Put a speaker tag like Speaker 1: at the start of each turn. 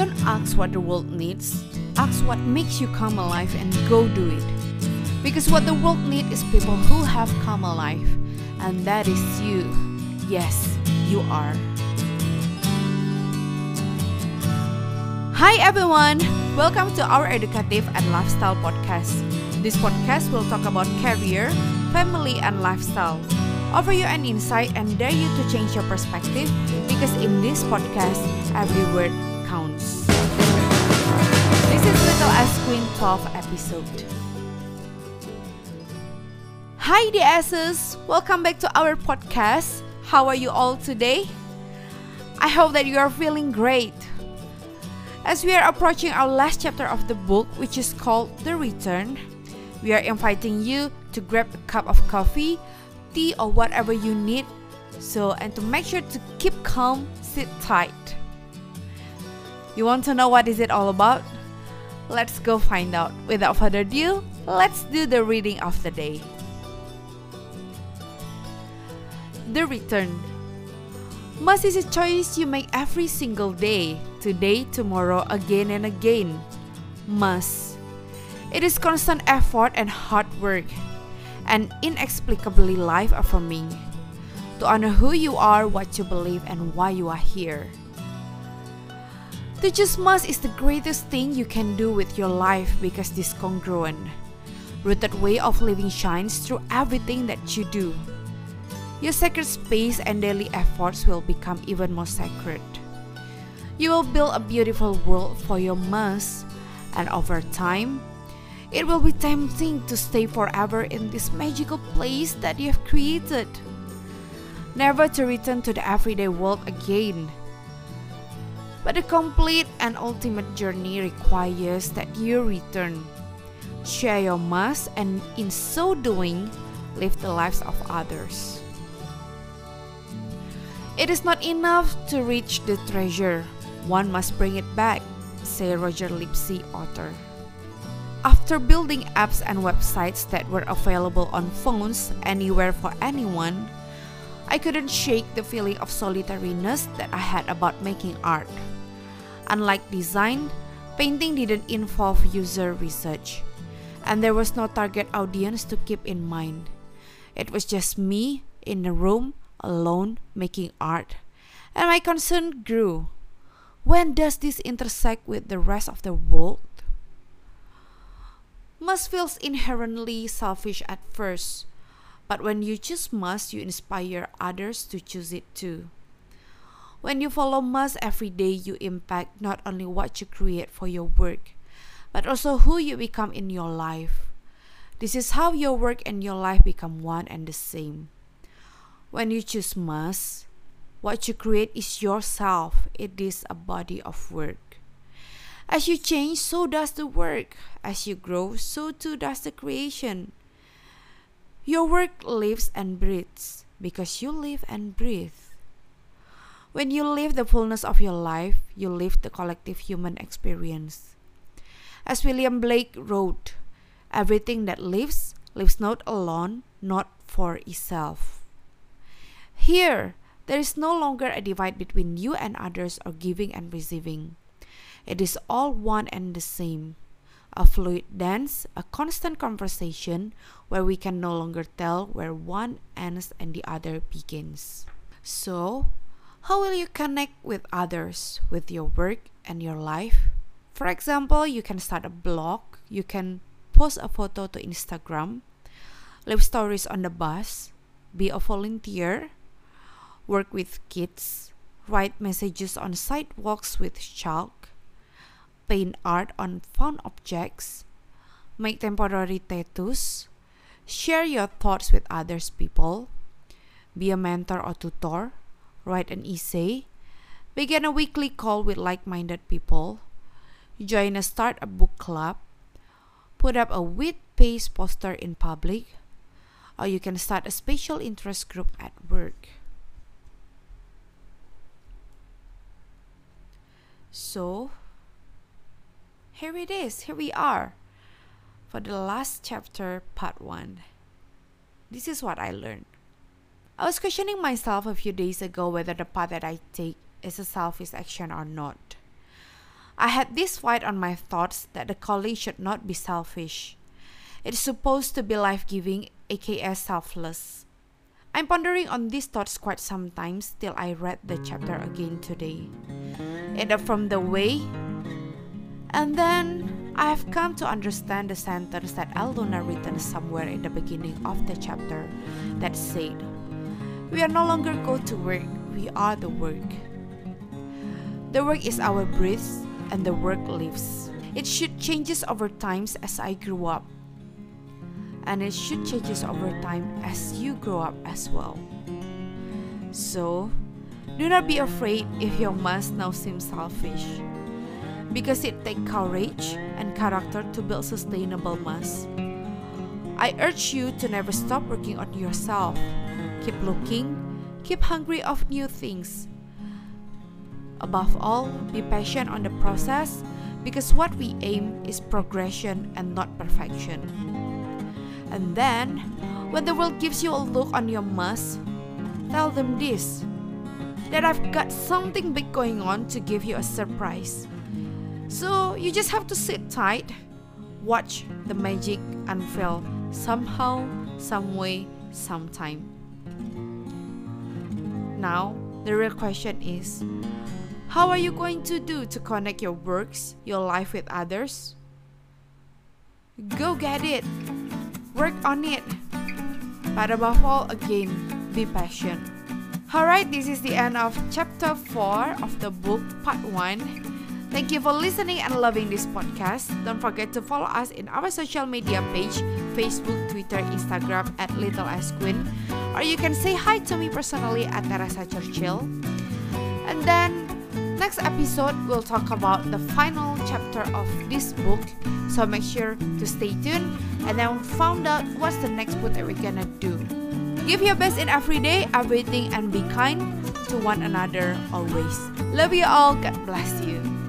Speaker 1: Don't ask what the world needs, ask what makes you come alive and go do it. Because what the world needs is people who have come alive, and that is you. Yes, you are. Hi everyone, welcome to our educative and lifestyle podcast. This podcast will talk about career, family, and lifestyle. Offer you an insight and dare you to change your perspective because in this podcast, every word This is Little S Queen 12 episode. Hi DSs, welcome back to our podcast. How are you all today? I hope that you are feeling great. As we are approaching our last chapter of the book, which is called The Return, we are inviting you to grab a cup of coffee, tea, or whatever you need. So, and to make sure to keep calm, sit tight. You want to know what is it all about? Let's go find out. Without further ado, let's do the reading of the day. The Return Must is a choice you make every single day, today, tomorrow, again and again. Must. It is constant effort and hard work, and inexplicably life affirming. To honor who you are, what you believe, and why you are here. To just must is the greatest thing you can do with your life because this congruent, rooted way of living shines through everything that you do. Your sacred space and daily efforts will become even more sacred. You will build a beautiful world for your must, and over time, it will be tempting to stay forever in this magical place that you have created. Never to return to the everyday world again but a complete and ultimate journey requires that you return, share your must, and in so doing, live the lives of others. It is not enough to reach the treasure, one must bring it back, say Roger Lipsey, author. After building apps and websites that were available on phones anywhere for anyone, I couldn't shake the feeling of solitariness that I had about making art. Unlike design, painting didn't involve user research, and there was no target audience to keep in mind. It was just me in a room alone making art, and my concern grew. When does this intersect with the rest of the world? Must feels inherently selfish at first, but when you choose must, you inspire others to choose it too. When you follow must every day, you impact not only what you create for your work, but also who you become in your life. This is how your work and your life become one and the same. When you choose must, what you create is yourself, it is a body of work. As you change, so does the work. As you grow, so too does the creation. Your work lives and breathes because you live and breathe. When you live the fullness of your life, you live the collective human experience. As William Blake wrote, everything that lives lives not alone, not for itself. Here, there is no longer a divide between you and others or giving and receiving. It is all one and the same. A fluid dance, a constant conversation where we can no longer tell where one ends and the other begins. So, how will you connect with others with your work and your life? For example, you can start a blog, you can post a photo to Instagram, live stories on the bus, be a volunteer, work with kids, write messages on sidewalks with chalk, paint art on found objects, make temporary tattoos, share your thoughts with others people, be a mentor or tutor, write an essay, begin a weekly call with like minded people, join a start a book club, put up a wheat paste poster in public, or you can start a special interest group at work. So, here it is, here we are for the last chapter, part one. This is what I learned. I was questioning myself a few days ago whether the path that I take is a selfish action or not. I had this fight on my thoughts that the calling should not be selfish. It's supposed to be life giving, aka selfless. I'm pondering on these thoughts quite sometimes till I read the chapter again today. Either from the way, and then I have come to understand the sentence that Elle Luna written somewhere in the beginning of the chapter that said, We are no longer go to work, we are the work. The work is our breath, and the work lives. It should changes over times as I grew up and it should changes over time as you grow up as well. So, do not be afraid if your must now seems selfish, because it takes courage and character to build sustainable must. I urge you to never stop working on yourself. Keep looking, keep hungry of new things. Above all, be patient on the process because what we aim is progression and not perfection. And then, when the world gives you a look on your must, tell them this that I've got something big going on to give you a surprise. So you just have to sit tight, watch the magic unfurl somehow, some way, sometime. Now, the real question is how are you going to do to connect your works, your life with others? Go get it! Work on it. But above all, again, be patient. Alright, this is the end of chapter 4 of the book, part 1. Thank you for listening and loving this podcast. Don't forget to follow us in our social media page Facebook, Twitter, Instagram at Little S Queen. Or you can say hi to me personally at Teresa Churchill. And then next episode we'll talk about the final chapter of this book. So make sure to stay tuned. And then find out what's the next book that we're gonna do. Give your best in every day everything and be kind to one another always. Love you all. God bless you